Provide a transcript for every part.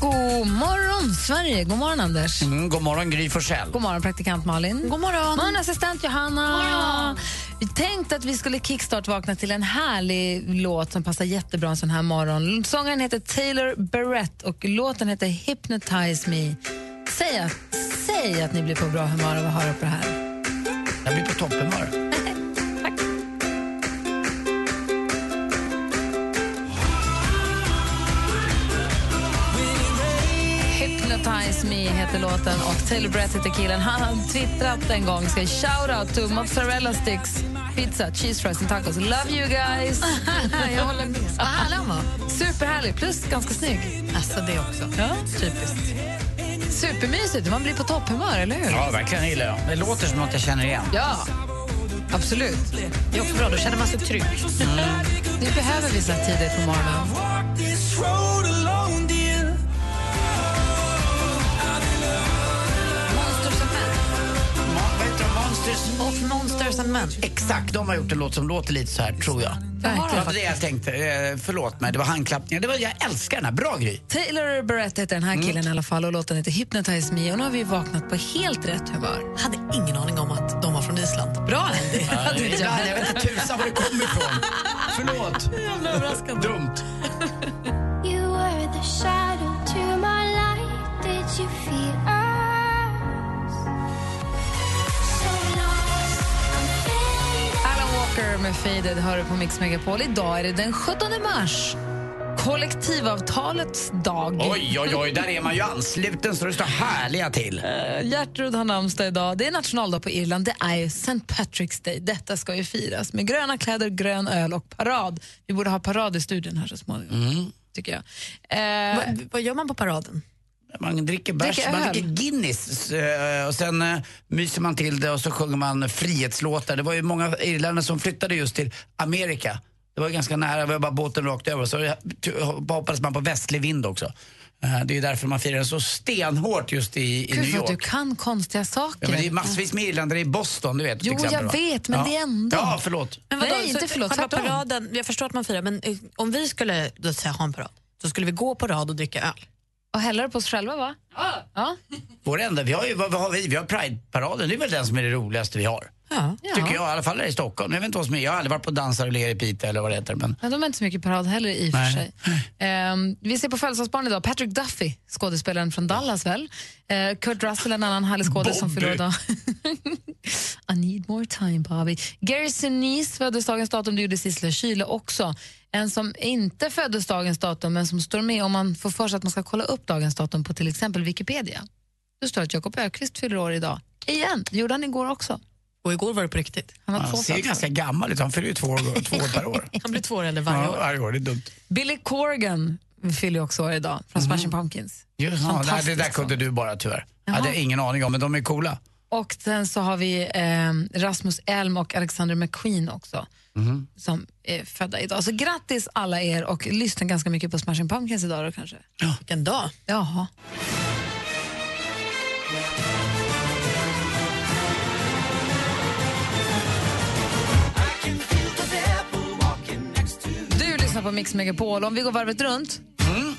God morgon, Sverige! God morgon, Anders. Mm, god morgon, Gry Forssell. God morgon, praktikant Malin. God morgon. God morgon assistent Johanna. Vi tänkte att vi skulle kickstart-vakna till en härlig låt som passar jättebra en sån här morgon. Sångaren heter Taylor Barrett och låten heter Hypnotize Me. Säg att, säg att ni blir på bra humör av att höra på det här. Jag blir på topphumör. Hypnotize Me heter låten och Taylor Barrett heter killen. Han har twittrat en gång, ska shout out to mozzarella sticks, pizza, cheese fries and tacos. Love you guys! Jag håller med. Vad härlig han var. Superhärlig, plus ganska snygg. Alltså det också. Ja. Typiskt. Supermysigt, man blir på topphumör, eller hur? Ja, verkligen jag gillar jag. Det låter som något jag känner igen. Ja, absolut. Det är också bra, då känner man sig trygg. Det behöver vi så tidigt på morgonen. Monsters? And Men. Exakt, de har gjort en låt som låter lite så här, tror jag. Det var det jag tänkte. Eh, förlåt mig, det var handklappningar. Det var, jag älskar den här. Bra Gry. Taylor Barrett heter den här killen i alla fall och låten heter Hypnotize Me och nu har vi vaknat på helt rätt humör. Jag hade ingen aning om att de var från Island. Bra, Andy. Jag vet inte tusan var det kom ifrån. Förlåt. Jävla överraskande. Dumt. Walker med Faded hör du på Mix Megapol. Idag är det den 17 mars. Kollektivavtalets dag. Oj, oj, oj, där är man ju ansluten så det står härliga till. Eh, Gertrud har namnsdag idag. Det är nationaldag på Irland. Det är ju St. Patrick's Day. Detta ska ju firas med gröna kläder, grön öl och parad. Vi borde ha parad i studion här så småningom, tycker jag. Eh, Va, vad gör man på paraden? Man dricker bärs, Dricker man dricker Guinness eh, och sen eh, myser man till det och så sjunger man frihetslåtar. Det var ju många irländare som flyttade just till Amerika. Det var ganska nära, vi var bara båten rakt över. Så hoppades man på västlig vind också. Eh, Det är därför man firar så stenhårt just i, i New Gud vad York. du kan konstiga saker. Ja, men det är massvis med irländare i Boston, du vet. Jo, exempel, jag va? vet, men ja. det är ändå- Ja, förlåt. Men Nej, så inte förlåt, Själva paraden, jag förstår att man firar, men om vi skulle då säga, ha en parad, så skulle vi gå på rad och dricka öl. Och hälla det på oss själva, va? Ja. Vår enda, vi har ju, vad, vad har vi? Vi har Pride-paraden, det är väl den som är det roligaste vi har. Ja. Tycker jag, i alla fall här i Stockholm. Jag vet inte vad som är, jag har aldrig varit på dansar och ler i Piteå eller vad det heter. Men... Ja, de är inte så mycket parad heller i och för sig. Ehm, vi ser på födelsedagsbarn idag. Patrick Duffy, skådespelaren från Dallas väl. Eh, Kurt Russell, en annan härlig skådis som fyller idag. I need more time, Bobby. Gary Sinise föddes dagens datum, det gjorde Sissela Kyle också. En som inte föddes dagens datum, men som står med om man får för sig att man ska kolla upp dagens datum på till exempel Wikipedia. Det står att Jakob Ökvist fyller år idag. Igen, det gjorde han igår också. Och igår var det på riktigt. Han har Han ser födelsedagar. ganska gammal ut, han fyller ju två år, två år per år. Han blir två år äldre varje Ja, år. varje år, det är dumt. Billy Corgan fyller också år idag, från Smashing Pumpkins. Just, ja, det där kunde du bara tyvärr. Jag Jaha. hade ingen aning om, men de är coola. Och sen så har vi eh, Rasmus Elm och Alexander McQueen också som är födda idag. Så grattis alla er och lyssna ganska mycket på Smashing Pumpkins idag då kanske. Vilken dag. Jaha. På Mix Megapol. Om vi går varvet runt.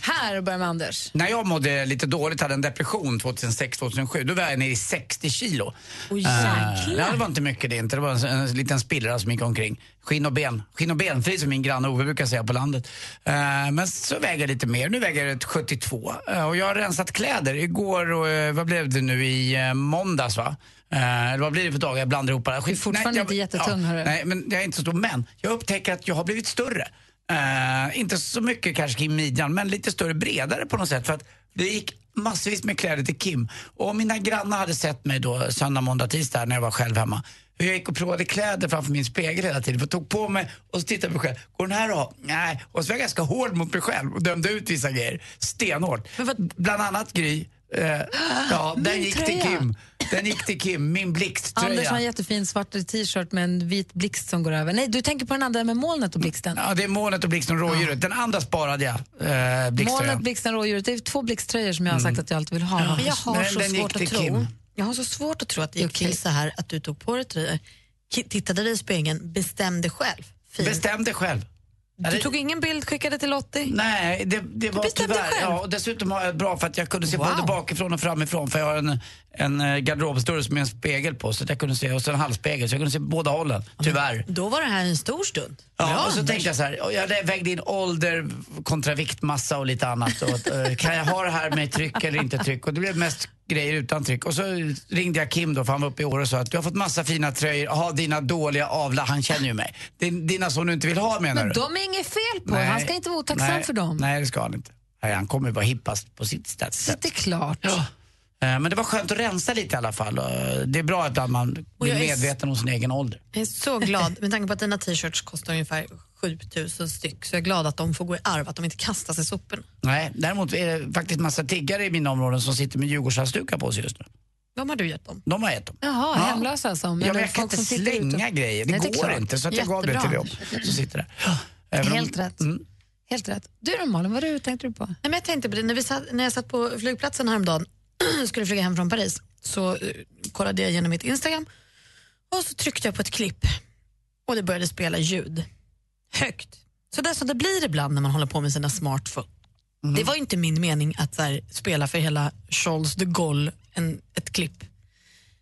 Här börjar med Anders. När jag mådde lite dåligt, hade en depression 2006-2007, då var jag nere i 60 kilo. Oj, Eh, jäklar. ja, det var inte mycket det inte. Det var en, en liten spillra som gick omkring. Skinn och ben. Skinn och benfri som min granne Ove brukar säga på landet. Eh, men så väger jag lite mer. Nu väger jag ett 72. Eh, och jag har rensat kläder. Igår och eh, vad blev det nu i måndags va? Eh, vad blir det för dagar? Jag blandar ihop alla. Du är fortfarande inte jättetung, hörru. Nej, men jag är inte så stor. Men jag upptäcker att jag har blivit större. Eh, inte så mycket kanske kring midjan, men lite större, bredare på något sätt. För att det gick massvis med kläder till Kim. Och mina grannar hade sett mig då söndag, måndag, tisdag när jag var själv hemma hur jag gick och provade kläder framför min spegel hela tiden. Jag tog på mig och så tittade på mig själv. Går den här ha? Nej. Och så var jag ganska hård mot mig själv och dömde ut vissa grejer. Stenhårt. Bland annat Gry. Eh, ja, den Min gick till tröja. Kim. Den gick till Kim, min Anders blixttröja. har en jättefin svart t-shirt med en vit blixt som går över. Nej, du tänker på den andra med molnet och blixten. Ja, det är molnet och blixten och rådjuret. Den andra sparade jag. Eh. Molnet, blixten, rådjuret. Det är två blixttröjor som jag har sagt att jag alltid vill ha. Men jag har Men så den gick svårt att till tro. Kim. Jag har så svårt att tro att det gick Okej. till så här att du tog på dig tröjor, ki- tittade dig i spegeln, bestämde själv. Fint. Bestäm dig själv. Du tog ingen bild, skickade till Lottie? Nej, det, det var bestämde tyvärr... själv? Ja, och dessutom har jag bra för att jag kunde se Wow. både bakifrån och framifrån för jag har en, en eh, garderobsdörr med en spegel på så att jag kunde se, och så en halvspegel så jag kunde se båda hållen, tyvärr. Då var det här en stor stund. Ja, Bra, och så tänkte jag så här, och jag vägde in ålder kontra viktmassa och lite annat. Och, eh, kan jag ha det här med tryck eller inte tryck? Och det blev mest grejer utan tryck. Och så ringde jag Kim då, för han var uppe i år och sa att du har fått massa fina tröjor, ha dina dåliga avla, han känner ju mig. Din- Dina som du inte vill ha menar Men du? de är inget fel på. Han ska inte vara otacksam nej, för dem. Nej, det ska han inte. Nej, han kommer vara hippast på sitt sätt. Så det är klart. Ja. Eh, Men det var skönt att rensa lite i alla fall. Och Det är bra att man blir medveten om sin egen ålder. Jag är så glad, med tanke på att dina t-shirts kostar ungefär 7000 styck, så jag är glad att de får gå i arv, att de inte kastas i soporna. Nej, däremot är det faktiskt massa tiggare i mina områden som sitter med Djurgårdshalsdukar på sig just nu. De har du gett dem. De har gett dem. Jaha, Ja. hemlösa alltså. Ja, men jag kan folk inte slänga grejer. Det Nej, är går klart. inte. Så att jag gav det till dem som sitter där. Även om- Helt rätt. Mm. Helt rätt. Du då Malin, vad du, tänkte du på? Nej, men jag tänkte på det, när, vi satt, när jag satt på flygplatsen häromdagen skulle flyga hem från Paris så eh, kollade jag igenom mitt Instagram och så tryckte jag på ett klipp och det började spela ljud högt. Så där som det blir ibland när man håller på med sina smartphone. Det var inte min mening att så här, spela för hela Charles de Gaulle en, ett klipp.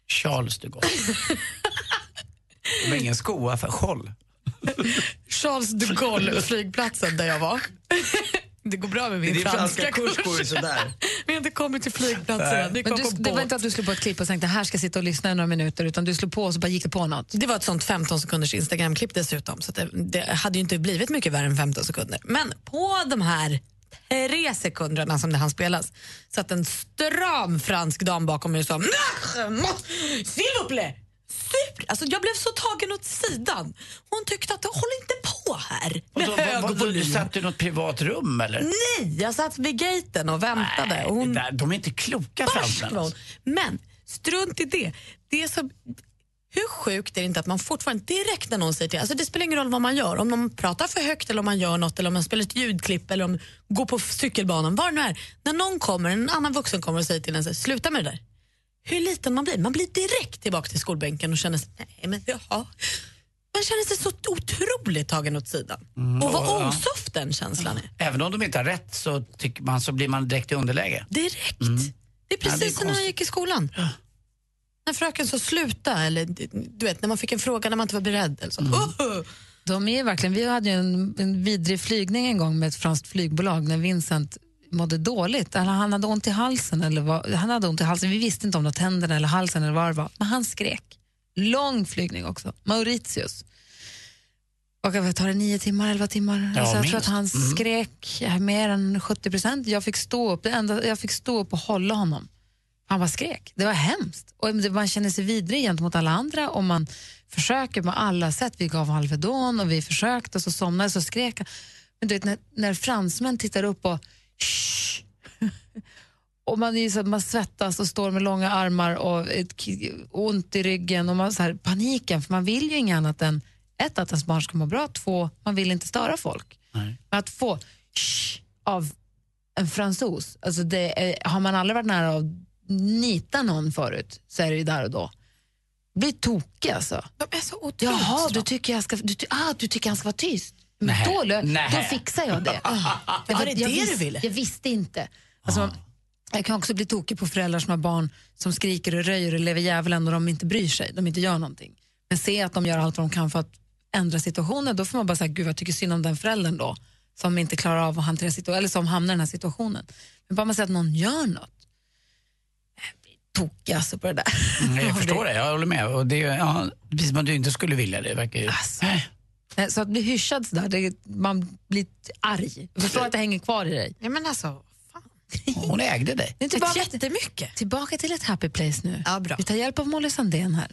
Charles de Gaulle. Det var ingen skoa för Scholl. Charles de Gaulle flygplatsen där jag var. Det går bra med min franska kurs. sådär. Vi har inte kommit till flygplatsen Men kom du, det var inte att du slog på ett klipp och tänkte här ska jag sitta och lyssna i några minuter utan du slog på och så bara gick det på något. Det var ett sånt 15 sekunders Instagram-klipp dessutom, så att det, det hade ju inte blivit mycket värre än 15 sekunder. Men på de här tre sekunderna som det hann spelas satt en stram fransk dam bakom mig och sa S'il vous plaît! Super. Alltså jag blev så tagen åt sidan. Hon tyckte att håll inte på här med Vad, hög vad, vad, du volym. satt du i något privat rum eller? Nej, jag satt vid gaten och väntade. Nej, och hon där, de är inte kloka var hon. Men strunt i det. det är så, hur sjukt är det inte att man fortfarande direkt när någon säger till, alltså det spelar ingen roll vad man gör, om de pratar för högt eller om man gör något eller om man spelar ett ljudklipp eller om går på cykelbanan, vad det nu är. När någon kommer, en annan vuxen kommer och säger till en, så här, sluta med det där. Hur liten man blir. Man blir direkt tillbaka till skolbänken och känner sig, nej men jaha. Man känner sig så otroligt tagen åt sidan. och vad ja. osoft den känslan är. Även om de inte har rätt så, tycker man, så blir man direkt i underläge. Direkt. Det är Mm. Ja, precis det är som när man gick i skolan. När fröken sa sluta, eller du vet, när man fick en fråga när man inte var beredd. Eller så. Mm. Oh! De är verkligen, vi hade ju en, en vidrig flygning en gång med ett franskt flygbolag när Vincent mådde dåligt. Eller han hade ont i halsen. Eller vad, han hade ont i halsen. Vi visste inte om det var tänderna eller halsen eller vad det var. Men han skrek. Lång flygning också. Mauritius. Och jag tar det nio timmar, elva timmar. Ja, alltså jag tror minst. att han Mm. skrek mer än 70 procent. Jag fick stå upp, det enda, jag fick stå upp och hålla honom. Han bara skrek. Det var hemskt. Och man känner sig vidrig gentemot alla andra och man försöker på alla sätt. Vi gav Alvedon och vi försökte och så somnade så skrek han. Men du vet, när, när fransmän tittar upp och Shh! Och man, är så, man svettas och står med långa armar och ett, ont i ryggen och man, så här, paniken för man vill ju inget annat än ett, att ens barn ska må bra, två, man vill inte störa folk. Nej. Men att få shh av en fransos, alltså det är, har man aldrig varit nära att nita någon förut så är det ju där och då. Blir tokig alltså. De är så otroligt Jaha, du tycker, jag ska, du, ty- ah, du tycker han ska vara tyst? Men Nej. då, då fixar jag det. Det var det jag, det du vis- ville? jag visste inte. Alltså, man- jag kan också bli tokig på föräldrar som har barn som skriker och röjer och lever djävulen och de inte bryr sig, de inte gör någonting. Men se att de gör allt vad de kan för att ändra situationen, då får man bara säga, gud jag tycker synd om den föräldern då, som inte klarar av att hantera situationen, eller som hamnar i den här situationen. Men bara man säger att någon gör något, tokig alltså på det där. Mm, jag förstår det, jag håller med. Och det, ja, precis som att du inte skulle vilja det. verkar ju. Alltså. Nej, Så att bli hyschad sådär, det, man blir arg. Jag förstår att det hänger kvar i dig. Ja, men alltså. Hon ägde dig. Nu tillbaka, Jättemycket. tillbaka till ett happy place nu. Ja, bra. Vi tar hjälp av Molly Sandén här.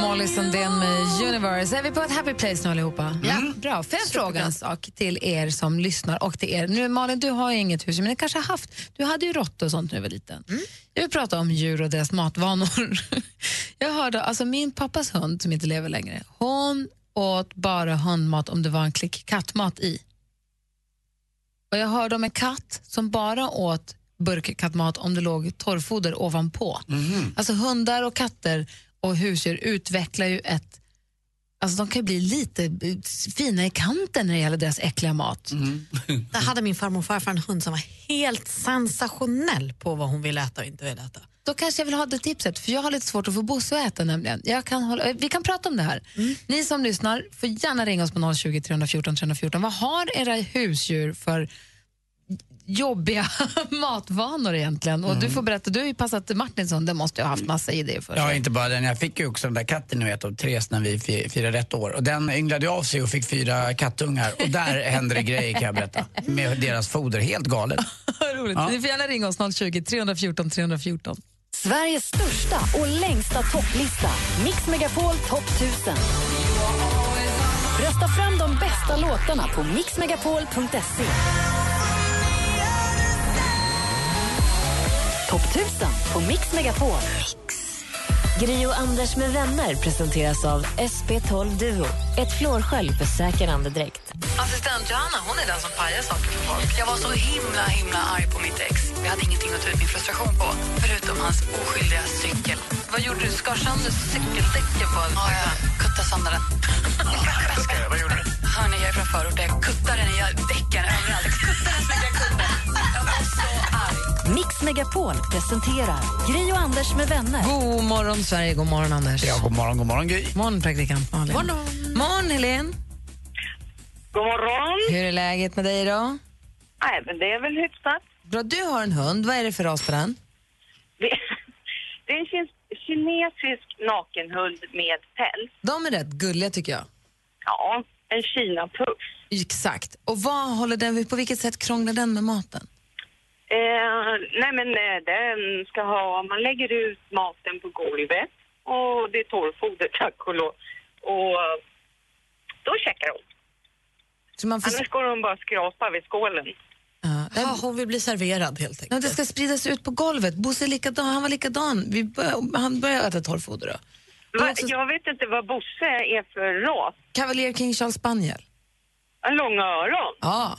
Molly Sandén med Universe. Är vi på ett happy place nu allihopa? Ja. Bra. Får jag fråga en sak till er som lyssnar och till er? Nu Malin, du har ju inget hus, men du kanske har haft. Du hade ju råttor och sånt när du var liten. Jag vill prata om djur och deras matvanor. jag hörde, alltså min pappas hund som inte lever längre, hon åt bara hundmat om det var en klick kattmat i. Och jag hörde om en katt som bara åt burkkattmat om det låg torrfoder ovanpå. Alltså hundar och katter och husdjur utvecklar ju ett... Alltså de kan bli lite fina i kanten när det gäller deras äckliga mat. Där hade min farmor och farfar en hund som var helt sensationell på vad hon ville äta och inte ville äta. Då kanske jag vill ha det tipset, för jag har lite svårt att få Bosse att äta nämligen. Jag kan hålla, eh, vi kan prata om det här. Ni som lyssnar får gärna ringa oss på 020 314 314. Vad har era husdjur för jobbiga matvanor egentligen? Och du får berätta, du har ju passat Martinsson, det måste ju ha haft massa idéer för Ja, sig. inte bara den. Jag fick ju också den där katten ni vet, Therese när vi fi- firade ett år. Och den ynglade av sig och fick fyra kattungar. Och där hände det grejer kan jag berätta. Med deras foder. Helt galet. Roligt. Ja. Ni får gärna ringa oss 020 314 314. Sveriges största och längsta topplista. Mix Megapol topp 1000. Rösta fram de bästa låtarna på mixmegapol.se. Topp 1000 på Mix Megapol. Gri och Anders med vänner presenteras av SP12 Duo. Ett flårskölj för säker andedräkt. Assistent Johanna, hon är den som pajar saker för folk. Jag var så himla himla arg på mitt ex. Vi hade ingenting att ta ut min frustration på, förutom hans oskyldiga cykel. Vad gjorde du? Skar sönder cykeldäcken på en Ja, jag kuttade sönder den. Vad gjorde du? Hörni, jag är från förorten. Megapol presenterar Gri och Anders med vänner. God morgon, Sverige. God morgon, Anders. Ja, god morgon, god morgon Gry. morgon, praktikant Malin. Morgon. Morgon, Helene. God morgon. Hur är läget med dig då? Nej, men det är väl hyfsat. Bra, du har en hund. Vad är det för ras på den? Det, det är en kin- kinesisk nakenhund med päls. De är rätt gulliga tycker jag. Ja, en kinapuff. Exakt. Och vad håller den, på vilket sätt krånglar den med maten? Eh, nej, men eh, den ska ha... Man lägger ut maten på golvet och det är torrfoder, tack och lov. Och eh, då checkar hon. Så man får, Annars går hon bara skrapa vid skålen. ja, den, Ja, hon vill bli serverad helt ja, enkelt. det ska spridas ut på golvet. Bosse är likadan, han var likadan. Vi bör, han började äta torrfoder då. Va, också jag vet inte vad Bosse är för ras. Cavalier King Charles Spaniel. En långa öron. Ja.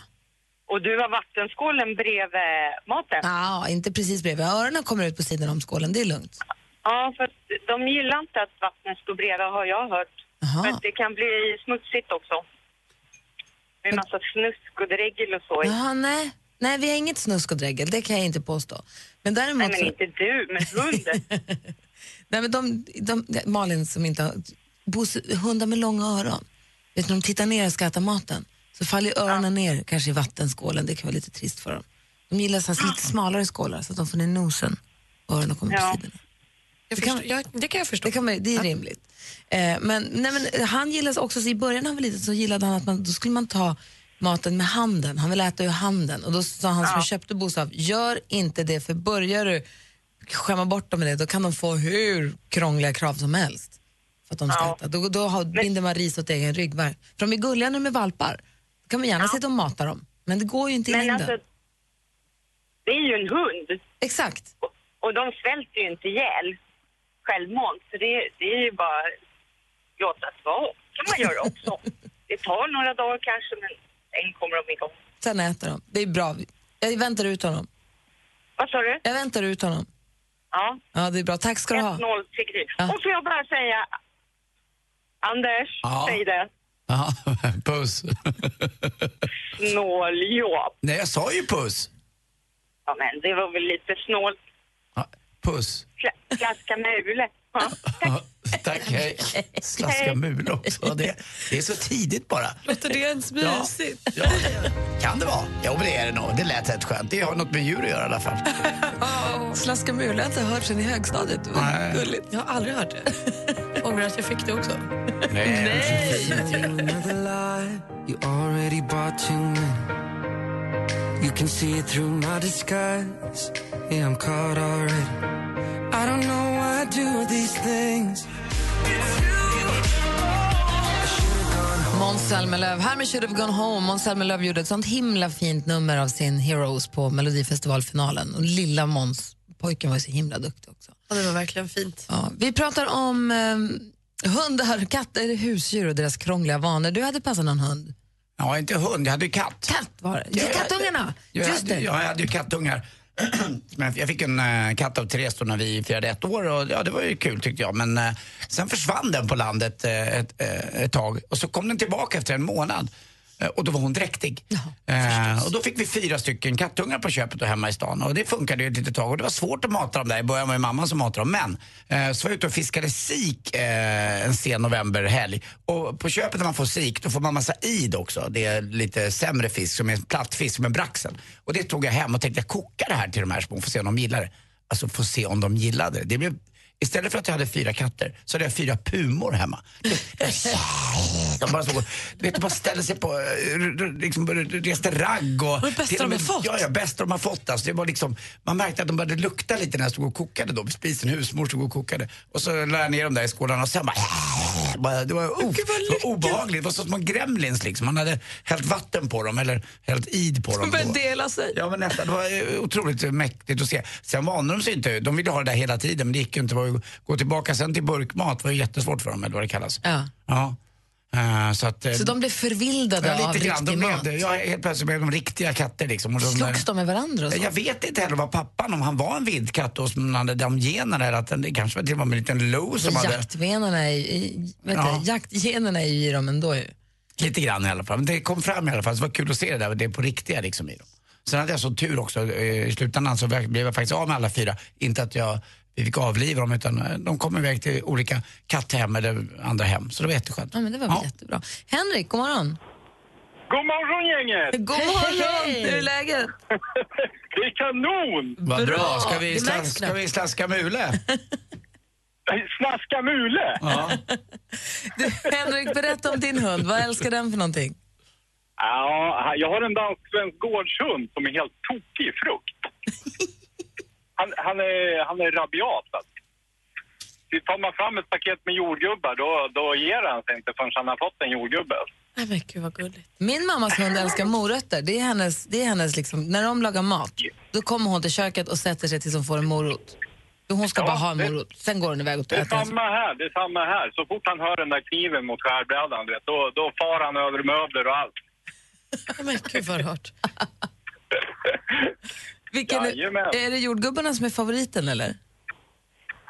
Och du har vattenskålen bredvid maten. ja, inte precis bredvid. Öronen kommer ut på sidan om skålen, det är lugnt. Ja, för de gillar inte att vattnet står bredvid har jag hört. Jaha. För det kan bli smutsigt också. Med massa snusk och dregel och så. Jaha, nej. Nej, vi har inget snusk och dregel, det kan jag inte påstå. Men däremot Nej, men så- inte du, men hunden. Nej, men de, de, Malin som inte har... Bosse, hundar med långa öron. Vet du, de tittar ner och ska äta maten så faller öronen ner kanske i vattenskålen. Det kan vara lite trist för dem. De gillar så här, lite smalare skålar så att de får ner nosen och öronen kommer Ja. på sidorna. Det kan- jag, det kan jag förstå. Det, kan man, det är rimligt. Eh, men, nej, men han gillar också, så i början när han var liten så gillade han att man, då skulle man ta maten med handen. Han ville äta ur handen. Och då sa han som köpte Bosse av, gör inte det för börjar du skämma bort dem med det då kan de få hur krångliga krav som helst. För att de ska Ja. äta. Då, då har, binder man ris åt egen ryggmärg. För de är gulliga när de är valpar. Då kan man gärna sitta och mata dem. Men det går ju inte i Men längden. alltså, det är ju en hund. Exakt. Och, och de svälter ju inte ihjäl självmant. Så det, det är ju bara låta det vara. kan man göra också. det tar några dagar kanske, men sen kommer de igång. Sen äter de. Det är bra. Jag väntar ut honom. Vad sa du? Jag väntar ut honom. Ja, Ja, det är bra. Tack ska du ha. 1-0 till Gry. Ja. Och får jag bara säga, Anders, Ja. säg det. Ja, puss. Snåljåp. Nej, jag sa ju puss. Ja, men det var väl lite snålt. Ja, puss. Klaska mule. Ja, Ja, tack, hej. Slaska mul också. Det, det är så tidigt bara. Låter det ens Ja, mysigt? ja, det kan det vara. Jo, men det är det nog. Det lät rätt skönt. Det har något med djur att göra i alla fall. Slaska mul har jag inte hört sen i högstadiet. Det var gulligt. Jag har aldrig hört det. Ångrar att jag fick det också. Nej, det är så fint ju. You already bought too many. You can see it through my disguise. Yeah, I'm caught already. I don't know why I do these things. Måns Zelmerlöw här med Should have gone home. Måns Zelmerlöw gjorde ett sånt himla fint nummer av sin Heroes på Melodifestivalfinalen. Och lilla Måns, pojken var så himla duktig också. Ja, det var verkligen fint. Ja, vi pratar om eh, hundar, katter, husdjur och deras krångliga vanor. Du hade passat någon hund. Ja, inte hund, jag hade ju katt. Katt var det. Ja, kattungarna! Jag, Just hade, det. jag hade ju kattungar. Men jag fick en äh, katt av Therese då när vi firade ett år och ja, det var ju kul tyckte jag. Men äh, sen försvann den på landet äh, ett, äh, ett tag och så kom den tillbaka efter en månad. Äh, och då var hon dräktig. Äh, och då fick vi fyra stycken kattungar på köpet och hemma i stan. Och det funkade ju ett litet tag. Och det var svårt att mata dem där. I början var det mamman som matade dem. Men äh, så var jag ute och fiskade sik äh, en sen novemberhelg. Och på köpet när man får sik då får man massa id också. Det är lite sämre fisk som är plattfisk som är braxen. Och det tog jag hem och tänkte jag kokar det här till de här små, får se om de gillar det. Alltså få se om de gillade det. det blev, istället för att jag hade fyra katter så hade jag fyra pumor hemma. De bara, du vet, de bara ställde sig på, eh, liksom, reste ragg. Och, det bästa de har fått. Ja, ja, bästa de har fått. Alltså, det var liksom, man märkte att de började lukta lite när jag stod och kokade då spisen. Husmor stod och kokade. Och så lade jag ner dem där i skålarna och sen bara... det var, o- det obehagligt. Det var så små gremlins liksom. Man hade hällt vatten på dem eller hällt id på dem. De började dela sig. Ja men nästan, det var eh, otroligt mäktigt att se. Sen vande de sig inte, de ville ha det där hela tiden men det gick ju inte. Det Gå tillbaka sen till burkmat var ju jättesvårt för dem eller vad det kallas. Ja. Ja. Eh, så att, eh, Så de blev förvildade ja, av lite grann. riktig De mat. ja, helt plötsligt blev de riktiga katter liksom. Och de, Slogs de med varandra och så? Jag vet inte heller vad pappan, om han var en vildkatt och som hade de generna eller att den, det kanske var till och med en liten lo som hade... Jaktvenerna är, i- Ja. jaktgenerna är ju i dem ändå. Ju. Lite grann i alla fall. Men det kom fram i alla fall. Så det var kul att se det där. Det är på riktiga liksom i dem. Sen hade jag så tur också. eh, I slutändan så blev jag faktiskt av med alla fyra. Inte att jag, vi fick avliva dem utan eh, de kom iväg till olika katthem eller andra hem. Så det var jätteskönt. Ja, men det var väl jättebra. Henrik, god morgon. God morgon gänget! God morgon! Hur är läget? Det är kanon! Vad bra. Ska vi, slas, ska vi slaska mule? Snaska mule! Ja. Du, Henrik, berätta om din hund. Vad älskar den för någonting? Ja, jag har en dansk-svensk gårdshund som är helt tokig i frukt. Han, han, är, han är rabiat. Alltså. Tar man fram ett paket med jordgubbar då, då ger han sig inte förrän han har fått en jordgubbe. Nej, men gud vad gulligt. Min mammas hund älskar morötter. Det är hennes, det är hennes liksom, när de lagar mat, då kommer hon till köket och sätter sig tills hon får en morot. Hon ska Ja, bara ha en det- morot, sen går hon iväg och Det är äter samma här, det är samma här. Så fort han hör den där kniven mot skärbrädan, vet, då, då far han över möbler och allt. Men gud vad hört. Vilken Jajamän. är, är det jordgubbarna som är favoriten eller?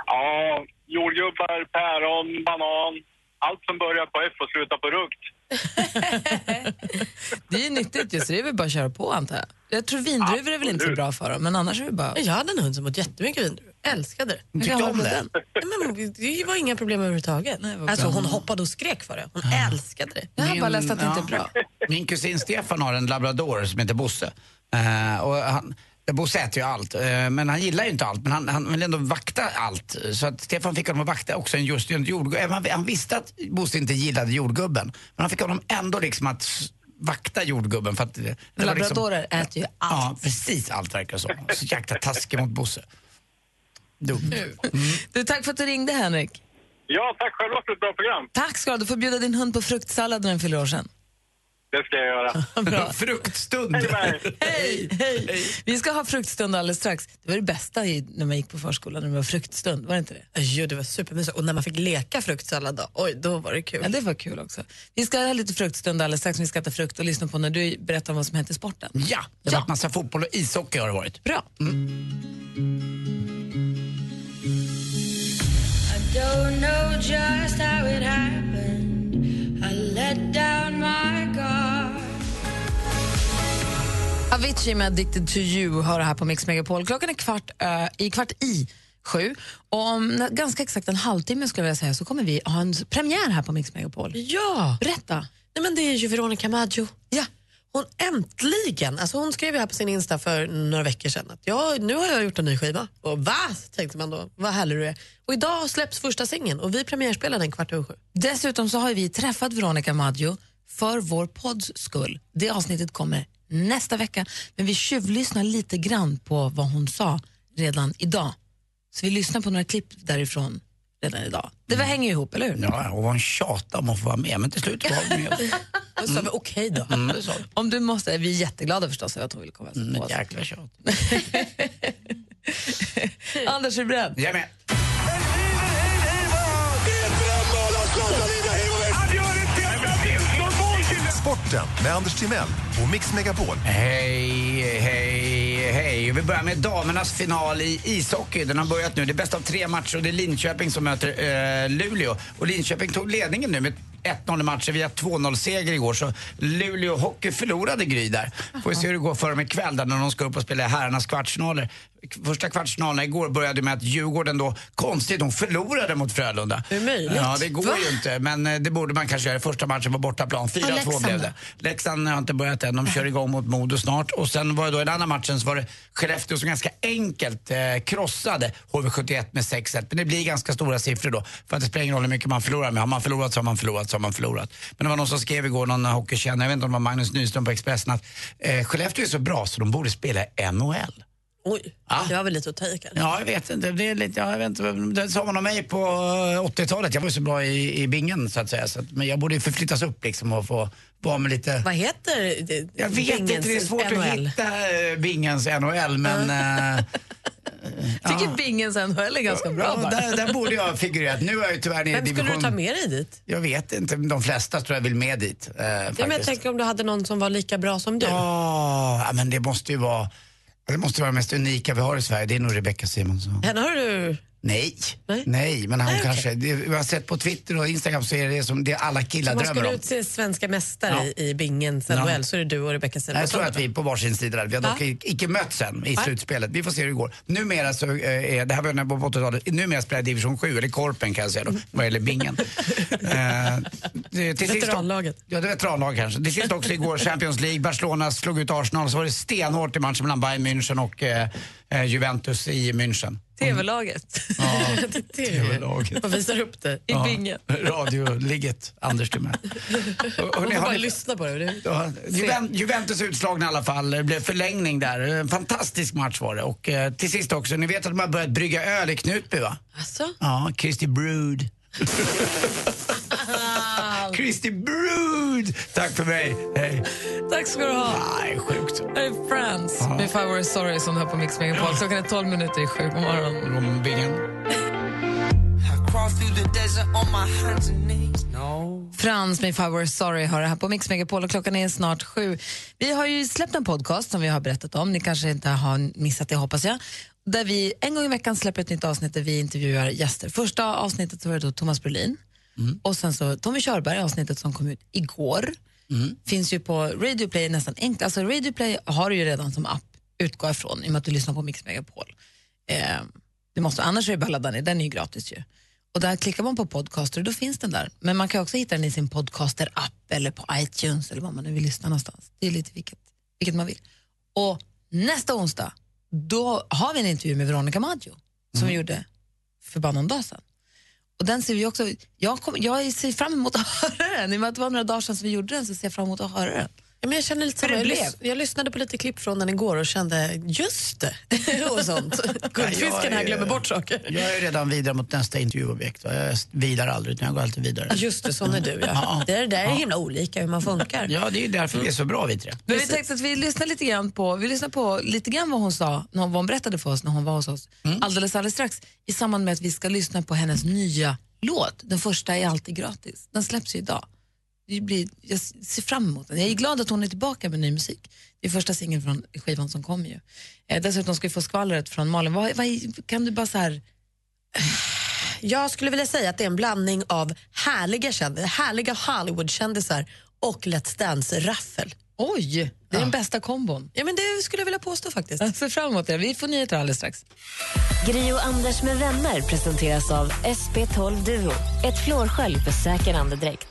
Ja, jordgubbar, päron, banan. Allt som börjar på F och slutar på rukt. Det är ju nyttigt just, det är väl bara att köra på antar jag. Jag tror vindruvor är väl inte så bra för dem, men annars är det bara... Jag hade en hund som åt jättemycket vindruvor. Älskade det. Hur gammal var den? Nej, men det var inga problem överhuvudtaget. vad alltså, hon hoppade och skrek för det. Hon älskade det. Jag har bara läst att det inte är bra. Min kusin Stefan har en labrador som heter Bosse. Eh, och han, Bosse äter ju allt, eh, men han gillar ju inte allt. Men han, han vill ändå vakta allt. Så att Stefan fick honom att vakta också en just en jordgubbe. Han, han visste att Bosse inte gillade jordgubben. Men han fick honom ändå liksom att vakta jordgubben. För att det, det var liksom, Labradorer äter ju allt. Ja, precis allt verkar som. Så jäkla taskig mot Bosse. Dumt. Du, tack för att du ringde Henrik. Ja, tack själva för ett bra program. Tack ska du ha. Du får bjuda din hund på fruktsallad när den fyller år sen. Det ska jag göra. Bra. Fruktstund. Hej, hej. Vi ska ha fruktstund alldeles strax. Det var det bästa i, när man gick på förskolan, när det var fruktstund. Var det inte det? Jo, det var supermysigt. Och när man fick leka fruktsallad, då, oj, då var det kul. Ja, det var kul också. Vi ska ha lite fruktstund alldeles strax. Vi ska äta frukt och lyssna på när du berättar om vad som hänt i sporten. Ja, det har varit massa fotboll och ishockey har det varit. Bra. I Avicii med Addicted to you hör här på Mix Megapol. Klockan är kvart, ö, i kvart i sju. Och om ganska exakt en halvtimme skulle jag säga så kommer vi ha en premiär här på Mix Megapol. Ja! Berätta. Nej, men det är ju Veronica Maggio. Ja. Hon äntligen, alltså hon skrev här på sin Insta för några veckor sedan att ja, nu har jag gjort en ny skiva. Och va? tänkte man då, vad härlig du är. Och idag släpps första singeln och vi premiärspelar den kvart över sju. Dessutom så har vi träffat Veronica Maggio för vår podds skull. Det avsnittet kommer nästa vecka, men vi tjuvlyssnar lite grann på vad hon sa redan idag. Så vi lyssnar på några klipp därifrån redan idag. Det var hänger ju ihop, eller hur? Ja, och hon tjatade om att få vara med, men till slut var hon med. Då sa vi okej då. Mm. Om du måste, vi är jätteglada förstås över att hon vill komma och Mm, på oss. jäkla tjat. Anders, är du beredd? Jag är med. Sporten med Anders Timell och Mix Megapol. Hej, hej, hej. Vi börjar med damernas final i ishockey. Den har börjat nu. Det är bäst av tre matcher och det är Linköping som möter eh, Luleå. Och Linköping tog ledningen nu med 1-0 i matcher via 2-0-seger igår. Så Luleå Hockey förlorade Gry där. Får vi se hur det går för dem ikväll där när de ska upp och spela herrarnas kvartsfinaler. Första kvartsfinalerna igår började med att Djurgården då, konstigt, de förlorade mot Frölunda. Hur möjligt? Ja, det går Va? ju inte. Men eh, det borde man kanske göra. Första matchen på bortaplan. 4-2 Leksand blev det. Leksand har inte börjat än. De kör igång mot Modo snart. Och sen var det då i den andra matchen så var det Skellefteå som ganska enkelt eh, krossade HV71 med 6-1. Men det blir ganska stora siffror då. För att det spelar ingen roll hur mycket man förlorar med. Har man förlorat så har man förlorat så har man förlorat. Men det var någon som skrev igår, någon hockeykännare, jag vet inte om det var Magnus Nyström på Expressen, att eh, Skellefteå är så bra så de borde spela NHL. Oj, det var väl lite att ta i kanske. Ja, jag vet inte. Det, är lite, ja, jag vet inte. det sa man om mig på eh, 80-talet. Jag var ju så bra i, i bingen så att säga. Så att, men jag borde ju förflyttas upp liksom och få vara med lite... Vad heter det? Jag vet inte, Bingens det är svårt NHL? att hitta äh, Bingens NHL men... äh, tycker Bingens NHL är ganska bra. ja, där, där borde jag ha figurerat. Nu är jag ju tyvärr nere i Vem skulle division... du ta med dig dit? Jag vet inte, de flesta tror jag vill med dit. Äh, Ja, men jag tänker om du hade någon som var lika bra som du. Ja, men det måste ju vara... Det måste vara det mest unika vi har i Sverige. Det är nog Rebecca Simonsson. Henne har du... Nej. Nej, men han Nej, kanske... Det, jag har sett på Twitter och Instagram så är det som det alla killar Om man drömmer skulle om. utse svenska mästare i, i Bingens Ja. NHL så är det du och Rebecca Jag Silverson. tror att vi är på varsin sida där. Vi har dock Ja. icke mötts än i slutspelet. Vi får se hur det går. Numera så, eh, är, det här var när jag var på 80-talet, numera spelar jag division 7, eller Korpen kan jag säga då, vad gäller bingen. Eh, det- till sist- Veteranlaget. Ja, det är veteranlag kanske. Till sist också igår Champions League, Barcelona slog ut Arsenal, så var det stenhårt i matchen mellan Bayern München och eh, eh, Juventus i München. TV-laget. TV-laget. Och visar upp det i Ja, bingen. Radioligget, Anders Timell. Man får bara ni- lyssna på det. Ja, Juven- Juventus utslagna i alla fall. Det blev förlängning där. En fantastisk match var det. Och eh, till sist också, ni vet att de har börjat brygga öl i Knutby va? Alltså? Ja, Christy Brood. Christy Brood! Tack för mig. Hej. Tack ska du ha. Nej, sjukt. Det är Friends Ja. med If I Were Sorry som hör på Mix Megapol. Klockan är 12 minuter i sju. God morgon. Frans med I Were Sorry har det här på Mix Megapol och klockan är snart sju. Vi har ju släppt en podcast som vi har berättat om. Ni kanske inte har missat det hoppas jag. Där vi en gång i veckan släpper ett nytt avsnitt där vi intervjuar gäster. Första avsnittet var det då Thomas Brolin och sen så Tommy Körberg, avsnittet som kom ut igår. Finns ju på Radio Play nästan enkelt. Alltså Radio Play har du ju redan som app, utgå ifrån, i och med att du lyssnar på Mix Megapol. Eh, det måste, annars är det bara att ladda ner, den är ju gratis ju. Och där klickar man på podcaster och då finns den där. Men man kan också hitta den i sin podcaster-app eller på iTunes eller var man nu vill lyssna någonstans. Det är lite vilket, vilket man vill. Och nästa onsdag, då har vi en intervju med Veronica Maggio som vi gjorde för bara någon dag sedan. Och den ser vi också, jag, kom, jag ser fram emot att höra den. I och med att det var några dagar sedan som vi gjorde den så ser jag fram emot att höra den. Ja, men jag känner lite samma. det Jag, lys- jag lyssnade på lite klipp från den igår och kände just det. och sånt. Guldfisken här glömmer bort saker. Jag är redan vidare mot nästa intervjuobjekt. va? Jag vilar aldrig, utan jag går alltid vidare. Just det, sån är du. Ja. Det där är Ja. himla olika hur man funkar. Ja, det är ju därför vi är så bra vi tre. Men vi tänkte att vi lyssnar lite grann på, vi lyssnar på lite grann vad hon sa, när hon, vad hon berättade för oss när hon var hos oss alldeles, alldeles strax i samband med att vi ska lyssna på hennes nya låt. Den första är alltid gratis. Den släpps ju idag. Det blir, jag ser fram emot den. Jag är glad att hon är tillbaka med ny musik. Det är första singeln från skivan som kommer ju. Eh, dessutom ska vi få skvallret från Malin. Vad, vad, kan du bara så här... Jag skulle vilja säga att det är en blandning av härliga, kändisar, härliga Hollywood-kändisar och Let's Dance-raffel. Oj, det är den bästa kombon. Ja, men det skulle jag vilja påstå faktiskt. Jag ser fram emot det. Vi får nyheter alldeles strax. Gri och Anders med vänner presenteras av SP12 Duo. Ett flårskölj för säker andedräkt.